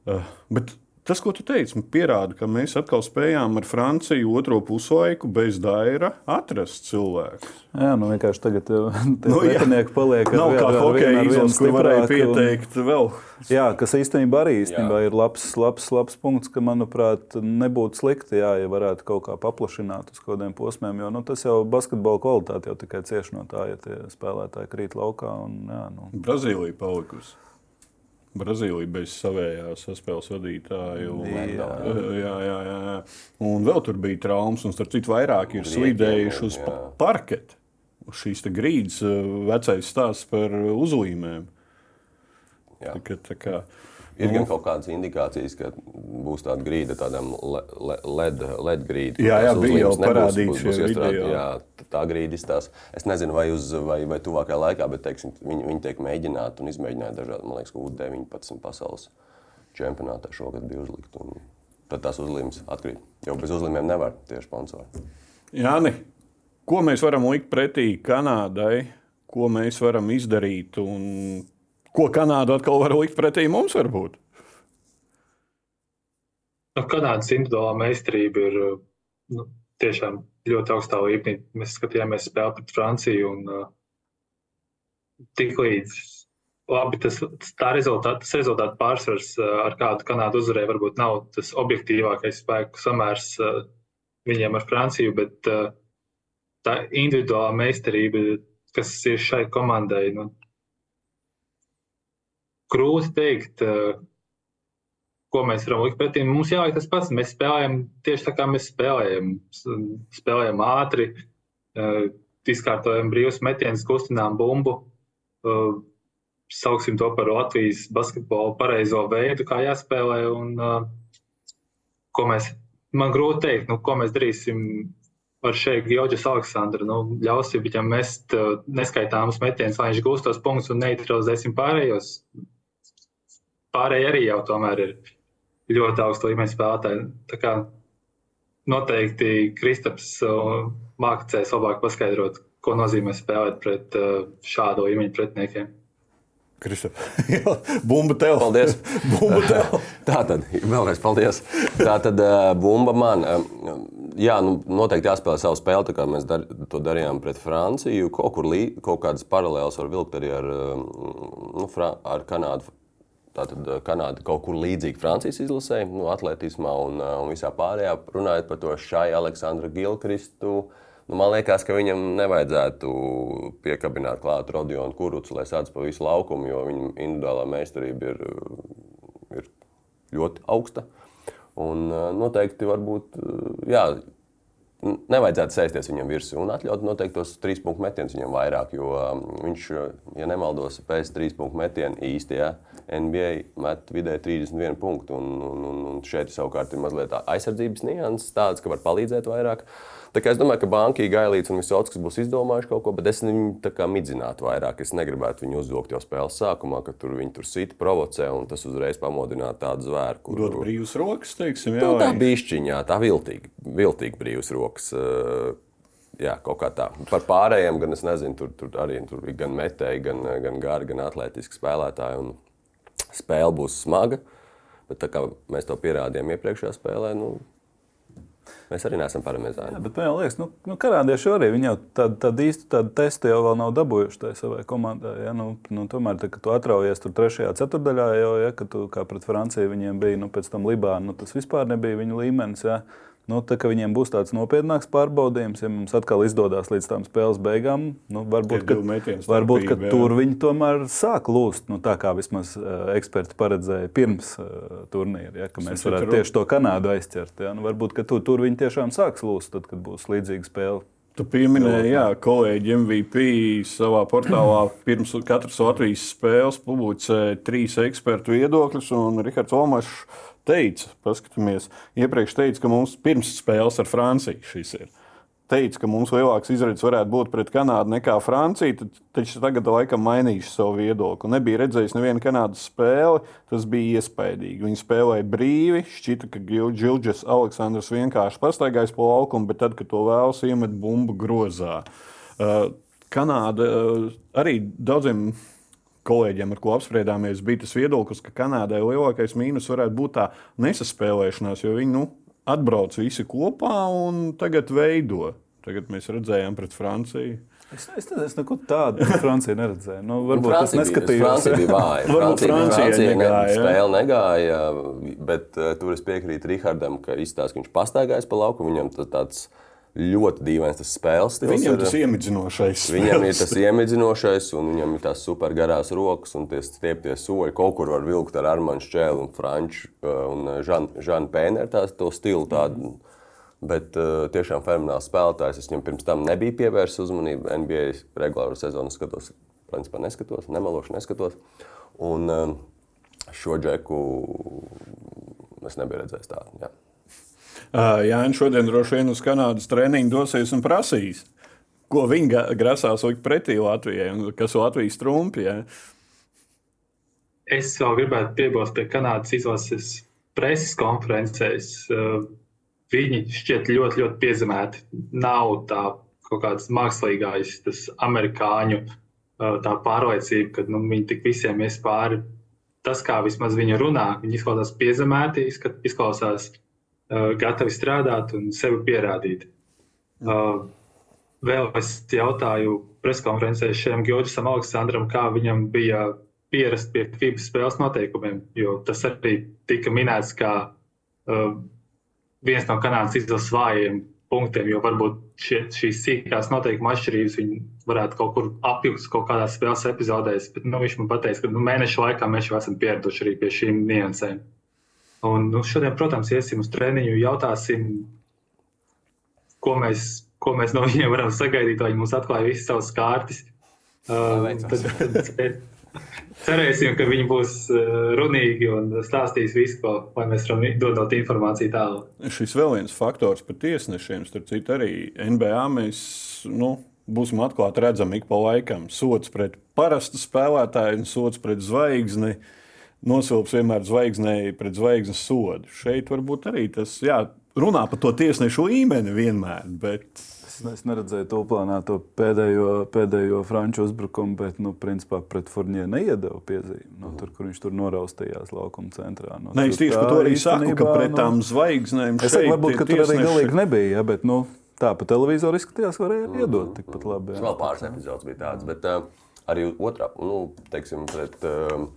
Uh, bet tas, ko tu teici, pierāda, ka mēs atkal spējām ar Franciju otro puslaiku bez daira atrast cilvēku. Jā, nu vienkārši tagad eh, [laughs] nu, pretinieki paliek vienu no hokeja izlases, kur varēja pieteikt un, vēl. Jā, kas īstenībā arī īstenībā ir labs, labs, labs punkts, ka, manuprāt, nebūtu slikti, jā, ja varētu kaut kā paplašināt uz kaut kādiem posmiem, jo nu, tas jau basketbola kvalitāte jau tikai cieš no tā, ja tie spēlētāji krīt laukā. Un, jā, nu. Brazīlija palikusi. Brazīlija bez savējās saspēles vadītāja. Jā. Jā, jā, jā. un vēl tur bija traumas, un starp citu vairāk ir slīdējuši uz jā. parketa. Šīs grīdas vecais stāsts par uzlīmēm. Jā. Tā, tā kā, Ir gan kaut kādas indikācijas, ka būs tāda grīda, tādam LED, LED grīda. Jā, jā bija jau parādīts šie video. Jā, tā grīda izstāsta. Es nezinu, vai, uz, vai, vai tuvākajā laikā, bet teiksim, viņi, viņi tiek mēģināti un izmēģināti dažādi, man liekas, U-19 pasaules čempionātā šogad bija uzlikt. Tad tās uzlīmes atkrīt. Jo bez uzlīmēm nevar tieši sponsori. Jāni, ko mēs varam likt pretī Kanādai? Ko mēs varam izdarīt? Un Ko Kanāda atkal var likt pretī mums? Varbūt? Nu, Kanādas individuālā meistarība ir nu, tiešām ļoti augstā līmenī. Mēs skatījāmies spēli pret Franciju un uh, tik līdz labi, tas, tā rezultāta, tas rezultāta pārsvars, uh, ar kādu Kanādu uzvarēja, varbūt nav tas objektīvākais spēku samērs uh, viņiem ar Franciju, bet uh, tā individuālā meistarība, kas ir šai komandai, nu, grūti pateikt, eh, ko mēs varam likt pretī. Mums jāliek tas pats. Mēs spēlējam tieši tā, kā mēs spēlējam. Spēlējam ātri, eh, izkārtojam brīvus metienus, kustinām bumbu. Eh, sauksim to par Latvijas basketbolu pareizo veidu, kā jāspēlē. Un, ko mēs, man grūti pateikt, nu, ko mēs darīsim ar šeit Georgijas Aleksandru. Nu, ļausim viņam mest neskaitāmus metienus, lai viņš gūstos punktus un neutralizēsim pārējos pārējie arī jau tomēr ir ļoti augsta līmeņa spēlētāji. Tā kā noteikti Kristaps mākslinieks labāk paskaidrot, ko nozīmē spēlēt pret uh, šādu līmeņu pretiniekiem. [laughs] bumba tev. Paldies. [laughs] bumba tev. [laughs] Tā tad, vēlreiz paldies. Tā tad, uh, bumba man. Jā, nu, noteikti jāspēlē savu spēli, tā kā mēs dar, to darījām pret Franciju. Kaut, kur kaut kādas paralēlas var vilkt arī ar, nu, ar Kanādu. Tātad eh, Kanāda kaut kur līdzīga Francijas izlasē, nu, atletismā un, eh, un visā pārējā. Runājot par to šai Aleksandru Gilkristu, nu, man liekas, ka viņam nevajadzētu piekabināt klāt Rodionu Kurucu, lai sāc pa visu laukumu, jo viņa individuālā meistarība ir, ir ļoti augsta. Un eh, noteikti varbūt, jā, nevajadzētu sēsties viņam virsū un atļaut noteikti tos trīs punktu metienus viņam vairāk. Jo um, viņš, ja nemaldos, pēc trīs punktu metiena īstajā NBA met vidēji 31 punktu. Un, un, un, un šeit savukārt ir mazliet aizsardzības nianses, tādas, ka var palīdzēt vairāk. Tā kā es domāju, ka Banka, Gailīts un Visotskas būs izdomājuši kaut ko, bet es viņu tā kā midzinātu vairāk. Es negribētu viņu uzvilkt jau spēles sākumā, ka tur viņi tur sita, provocē un tas uzreiz pamodinātu tādu zvēru. Kur, Dod brīvas rokas, teiksim, jā, jā. tā bišķiņā, tā viltīgi, viltīgi brīvas rokas. Uh, Jā, kaut kā tā. Par pārējiem gan es nezinu, tur, tur arī tur ir gan metēji, gan, gan gari, gan atletiski spēlētāji. Un spēle būs smaga, bet tā kā mēs to pierādījām iepriekšējā spēlē, nu, Mēs arī neesam paramēzāni. Jā, bet man liekas, nu, nu kanādieši arī jau tādu, tādu īstu tādu testu jau nav dabūjuši tajā savai komandai. Ja? Nu, nu, tomēr, tā, kad tu atraujies tur trešajā ceturdaļā, jau ja, tu, kā pret Franciju viņiem bija, nu, pēc tam Libāna, nu, tas vispār nebija viņu līmenis. Ja? Nu, tā, viņiem būs tāds nopietnāks pārbaudījums, ja mums atkal izdodas līdz tam spēles beigām. Nu, varbūt ka, varbūt ka tur viņi tomēr sāk lūst. Nu, tā kā vismaz uh, eksperti paredzēja pirms uh, turnīra, ja, ka mēs varētu tieši to Kanādu aizķert. Ja. Nu, varbūt ka tur, tur viņi tiešām sāks lūst, tad, kad būs līdzīga spēle. Tu pieminēji, jā, kolēģi MVP savā portālā pirms katras Latvijas spēles publicēja trīs ekspertu viedokļus, un Rihards Omašs teica, paskatāmies, iepriekš teica, ka mums pirms spēles ar Franciju šis ir. Teica, ka mums lielāks izredzes varētu būt pret Kanādu nekā Francija, tad, taču tagad laikam mainīšu savu viedokli. Nebija redzējis nevienu Kanādas spēli, tas bija iespaidīgi. Viņi spēlēja brīvi, šķita, ka Gilģis Aleksandrs vienkārši pastaigājis pa laukumu, bet tad, kad to vēlas, iemet bumbu grozā. Uh, Kanāda uh, arī daudziem kolēģiem, ar ko apspriedāmies, bija tas viedoklis, ka Kanādai lielākais mīnus varētu būt tā nesaspēlēšanās, jo viņi nu, atbrauc visi kopā un tagad veido. Tagad mēs redzējām pret Franciju. Es, es, es neko tādu Francijā neredzēju. Nu, varbūt tas neskatījās. Francija bija vāja. [laughs] Varbūt Francija, Francija negāja, spēle negāja, bet uh, tur es piekrītu Rihardam, ka izstāsta, ka viņš pastaigājis pa lauku. Viņam tas tāds ļoti dīvains tas spēles stils. Viņam ir. tas iemidzinošais. Viņam ir tas iemidzinošais, un viņam ir tās supergarās rokas, un tie stieptie soļi. Kaut kur var vilkt ar Armānu Čēlu, un Franču uh, un Žanu Pēneru tās to stilu. Tādu. Bet uh, tiešām fenomenāls spēlētājs. Es viņam pirms tam nebiju pievērsis uzmanību. NBA regulāro sezonu skatos, principā neskatos, nemelošu neskatos. Un um, šo džeku es nebiju redzējis tādu. Jā. Jā, un šodien droši vien uz Kanādas treniņu dosies un prasīs, ko viņi grasās likt pretī Latvijai un kas ir Latvijas trumpi. Ja? Es vēl gribētu piebilst pie Kanādas izlases preses konferencēs. Viņi šķiet ļoti, ļoti piezemēti. Nav tā kaut kāds mākslīgais, tas amerikāņu tā pārliecība, ka nu, viņi tik visiem ies pāri. Tas, kā vismaz viņi runā, viņi izklausās piezemēti, izklausās gatavi strādāt un sevi pierādīt. Uh, vēl es jautāju preskonferencē šiem Georgisam Aleksandram, kā viņam bija pierast pie FIBA spēles noteikumiem, jo tas arī tika minēts kā uh, viens no Kanādas izlases vājiem punktiem, jo varbūt šie, šīs sīkās noteikuma atšķirības viņi varētu kaut kur apjūgt kaut kādā spēles epizodēs. Bet nu, viņš man teica, ka nu, mēnešu laikā mēs jau esam pieraduši arī pie šīm niansēm. Un, nu, šodien, protams, iesim uz treniņu, jautāsim, ko mēs, ko mēs no viņiem varam sagaidīt, vai viņi mums atklāja visas savas kārtas. Uh, tad, tad cerēsim, ka viņi būs uh, runīgi un stāstīs visu, ko, mēs varam dodot informāciju tālāk. Šis vēl viens faktors par tiesnešiem, starp citu, arī NBA mēs nu, būsim atklāti redzami ik pa laikam. Sots pret parastu spēlētāju un sots pret zvaigzni. Nosilps vienmēr zvaigznēji pret zvaigznes sodu. Šeit varbūt arī tas jā, runā par to tiesnešu līmeni vienmēr. Bet... Es, es neredzēju to plānāto pēdējo, pēdējo franču uzbrukumu, bet, nu, principā pret Furniju neiedeva piezīmi. Nu, tur, kur viņš tur noraustījās laukuma centrā. Nu, Ne, es tieši par to arī saku, ka pret tām zvaigznēm Es saku, varbūt, ka tur arī tiesneši- galīgi nebija, ja, bet nu, tā pa televizoru izskatījās, varēja iedot tikpat labi. Tas vēl pāris epizodes bija tāds, bet uh, arī otrā, nu, teiksim, pret, uh,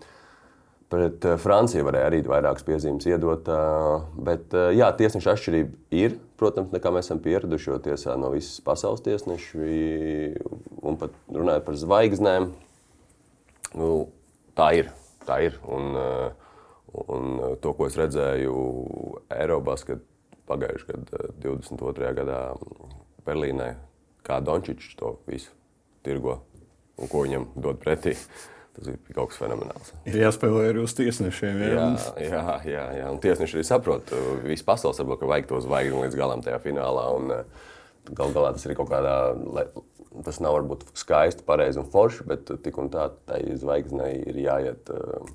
pret uh, Franciju varēja arī vairākas piezīmes iedot. Uh, bet, uh, jā, tiesneša atšķirība ir, protams, nekā mēs esam pieraduši, jo tiesā no visas pasaules tiesnešu, un pat runājot par zvaigznēm, nu, tā ir. Tā ir. Un, un to, ko es redzēju Eiropā, kad pagājušajā gadā, 22. gadā Berlīnē, kā Dončičs to visu tirgo un ko viņam dod pretī. Tas bija kaut kas fenomenāls. Ir jāspēlē arī uz tiesnešiem. Jā, Jā, jā, jā, jā. un tiesneši arī saprot, visi pasaules saprot, ka vajag to zvaigzni līdz galam tajā finālā. Un, Galu galā tas ir kaut kādā, lai- tas nav varbūt skaisti, pareizi un forši, bet tik un tā tai zvaigznei ir jāiet, eh,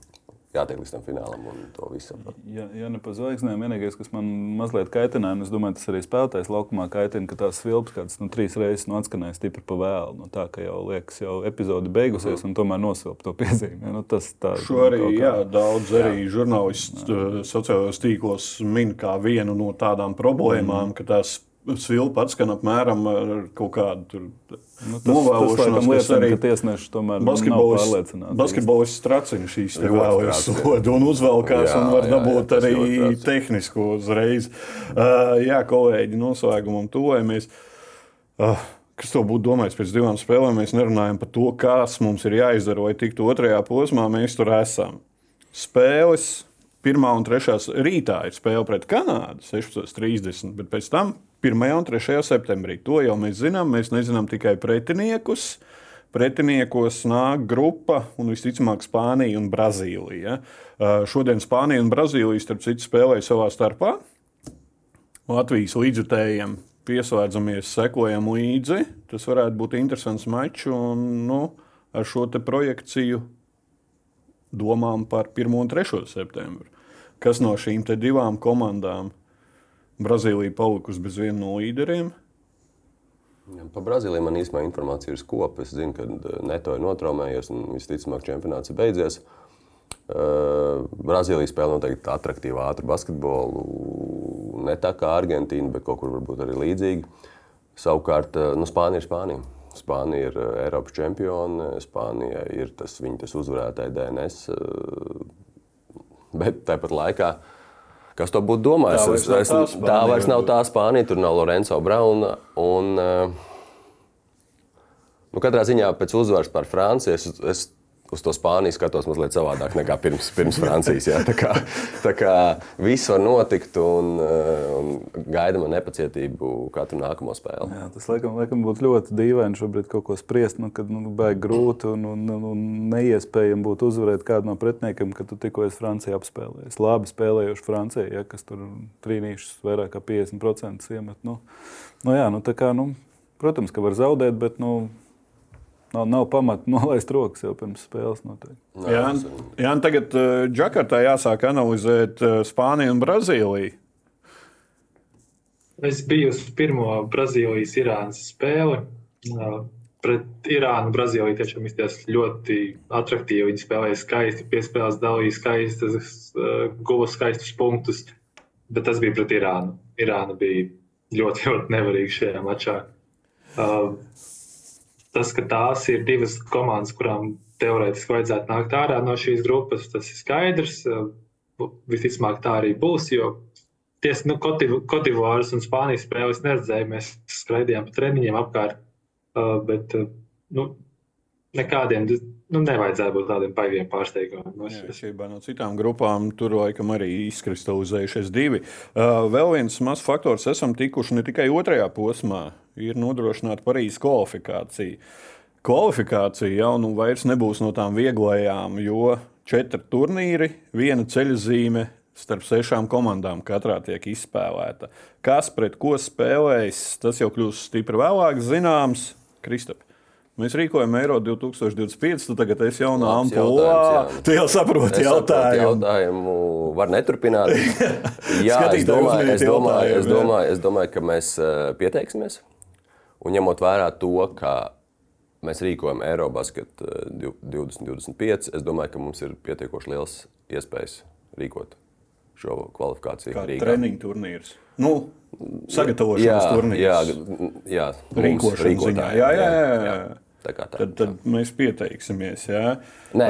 jātiek līdz tam finālam un to saprot. Ja, ja ne par zvaigznēm, vienīgais, kas man mazliet kaitina, un es domāju, tas arī spēlētājs laukumā kaitina, ka tās svilpes kādas nu, trīs reizes nu, atskanēja stipri pa vēlu. Nu, tā kā jau liekas, jau epizode beigusies, un tomēr nosilp to piezīmi. Ja, nu, tas tā, Šo arī kā- jā, daudz arī žurnālisti uh, sociālajos tīklos min kā vienu no tādām problēmām, ka tās svilpa atskan apmēram ar kaut kādu tur Nu, tas, tas novēlošanos, kas liecina, arī tiesneši tomēr tracina šīs te Ļoti vēlēs tracina. sodu un uzvelkās Jā, un var jā, jā, dabūt tas arī ļoti tehnisko uzreiz. Uh, jā, kolēģi, noslēgumam tuvojamies. Uh, Kas to būtu domājis pēc divām spēlēm? Mēs nerunājam par to, kas mums ir jāizdara, lai tiktu otrajā posmā. Mēs tur esam. Spēles pirmā un trešā rītā ir spēle pret Kanādu 16.30, bet pēc tam 1. un 3. septembrī. To jau mēs zinām. Mēs nezinām tikai pretiniekus. Pretiniekos nāk grupa un visticamāk Spānija un Brazīlija. Uh, Šodien Spānija un Brazīlija starp citu spēlēja savā starpā. Latvijas līdzjutējiem pieslēdzamies, sekojam līdzi. Tas varētu būt interesants mačs. Un, nu, ar šo projekciju domām par 1 un 3 septembri. Kas no šīm divām komandām Brazīlija palikusi bez viena no līderiem? Par Brazīliju man īstenībā informācija ir skopa. Es zinu, ka eh, Neto ir notraumējies un visticamāk čempionāts ir beidzies. Uh, Brazīlija spēlē noteikti attraktīvu, ātru basketbolu. Ne tā kā Argentīna, bet kaut kur varbūt arī līdzīgi. Savukārt, eh, nu, Spānija ir Spānija. Spānija ir eh, Eiropas čempione, Spānija ir tas viņa tas uzvarētāja DNS. eh, Bet tāpat laikā, kas to būtu domājis? Tā vairs Es- es- tā vairs nav tā Spānija, tur nav Lorenzo Brauna. Un, eh, nu, katrā ziņā pēc uzvaras par Franciju es, es uz to Spāniju skatos mazliet savādāk nekā pirms, pirms Francijas. Jā. Tā, kā, tā kā viss var notikt un, eh, un gaidām ar nepacietību katru nākamo spēli. Jā, tas laikam, laikam būtu ļoti dīvaini šobrīd kaut ko spriest, nu, kad nu, baigi grūti un, un, un, neiespējami būtu uzvarēt kādu no pretiniekiem, kad tu tikko esi Francijā apspēlējis. Labi spēlējuši Francijā, ja, kas tur trīnīšus vairāk kā 50% iemet. Nu, nu, jā, nu, kā, nu, protams, ka var zaudēt, bet nu, nav, nav pamata [laughs] nolaist rokas jau pirms spēles. Noteikti. Jā, jā tagad uh, Džakartā jāsāk analizēt uh, Spāniju un Brazīliju. Es biju uz pirmo Brazīlijas-Irānas spēli. Uh, Pret Irānu Brazīlija tiešām izskatījās ļoti attraktīvi. Viņi spēlēja skaisti, piespēlēs, dalīja skaistas, guva skaistus punktus. Bet tas bija pret Irānu. Irāna bija ļoti, [laughs] ļoti nevarīga šajā mačā. Uh, tas, ka tās ir divas komandas, kurām teorētiski vajadzētu nākt ārā no šīs grupas, tas ir skaidrs. Visticamāk, tā arī būs. Jo Tiesa, nu, Kotivāras un Spānijas spēles neredzēju. Mēs skraidījām pa treniņiem apkārt, bet nu, nekādiem nu, nevajadzētu būt tādiem baigiem pārsteigumiem. Nu, es- Atšķirībā no citām grupām, tur laikam arī izkristalizējušies divi. Uh, vēl viens mazs faktors, esam tikuši ne tikai otrajā posmā, ir nodrošināta Parīzes kvalifikācija. Kvalifikācija jau nu vairs nebūs no tām vieglajām, jo četri turnīri, viena ceļzīme starp sešām komandām katrā tiek izspēlēta. Kas pret ko spēlēs, tas jau kļūs stipri vēlāk zināms. Kristap. Mēs rīkojam Eiro 2025, tu tagad esi jaunā ampulā. jā. Tu jau saproti jautājumu. jautājumu. Var neturpināt. [laughs] Jā, es domāju, es, domāju, es, jā. domāju, es domāju, ka mēs uh, pieteiksimies. Un ņemot vērā to, ka mēs rīkojam Eirobasket uh, 2025, es domāju, ka mums ir pietiekoši liels iespējas rīkot šo kvalifikāciju. Kā Rīgā. treniņu turnīrs. Nu, sagatavošanās turnīrs. jā, jā, mums Rīkošanas ziņā. rīkotājiem, Jā, jā, jā. jā. Tā tā. Tad, tad mēs pieteiksimies. Jā. Nē,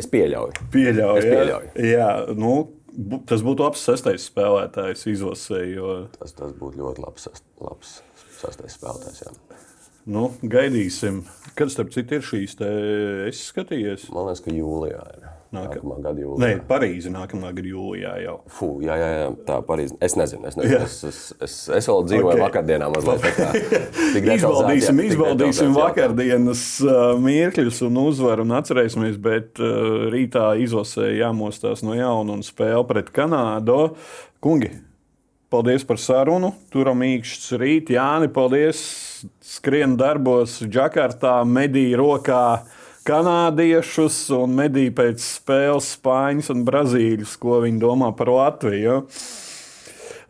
es pieļauju. Pieļauju. Es jā. pieļauju. Jā, nu, bu- tas būtu labs sastais spēlētājs izlasē. Jo, Tas, tas būtu ļoti labs, labs sastais spēlētājs. Jā. nu, gaidīsim, kad starp citu ir šīs. Te, es skatījos. Man liekas, ka jūlijā ir. Nākamā gada jūlijā. Nē, Parīzi nākamā gada jūlijā jau. Fū, jā, jā, jā, tā Parīzē. Es nezinu, es, nezinu. Es, es, es, es vēl dzīvoju Ok. okay. vakardienā mazliet. [laughs] Izbaudīsim, izbaudīsim vakardienas uh, mirkļus un uzvaru un atcerēsimies, bet uh, rītā izlasē jāmostās no jauna un spēle pret Kanādu. Kungi, paldies par sarunu. Turam īkšķis rīt. Jāni, paldies. Skrien darbos Džakartā, mediju rokā kanādiešus un mediju pēc spēles spāņus un brazīļus, ko viņi domā par Latviju.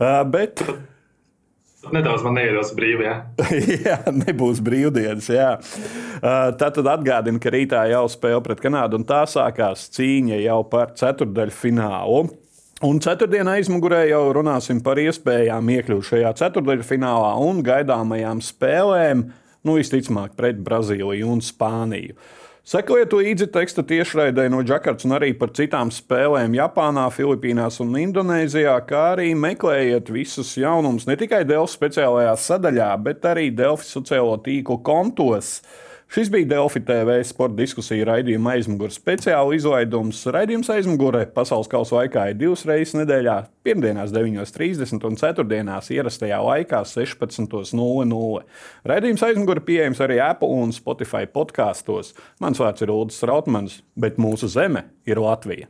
Uh, bet Nedaudz man neiedos brīvi. Ja? [laughs] jā, nebūs brīvdienas. Jā. Uh, Tā tad atgādina, ka rītā jau spēle pret Kanādu, un tā sākās cīņa jau par ceturdaļu finālu. Un ceturtdienā aizmugurē jau runāsim par iespējām iekļūt šajā ceturdaļu finālā un gaidāmajām spēlēm, nu visticamāk, pret Brazīliju un Spāniju. Sekojiet līdzi teksta tiešraidē no Džakartas un arī par citām spēlēm Japānā, Filipīnās un Indonēzijā, kā arī meklējiet visus jaunumus ne tikai Delfi speciālajā sadaļā, bet arī Delfi sociālo tīklu kontos. Šis bija Delfi TV sporta diskusija raidījuma aizmugurē speciāla izlaidums. Raidījums aizmugurē pasaules kausa laikā ir divas reizes nedēļā - pirmdienās 9.30 un ceturtdienās ierastajā laikā 16.00. Raidījums aizmugurē pieejams arī Apple un Spotify podkāstos. Mans vārds ir Ulrichs Strautmans, bet mūsu zeme ir Latvija.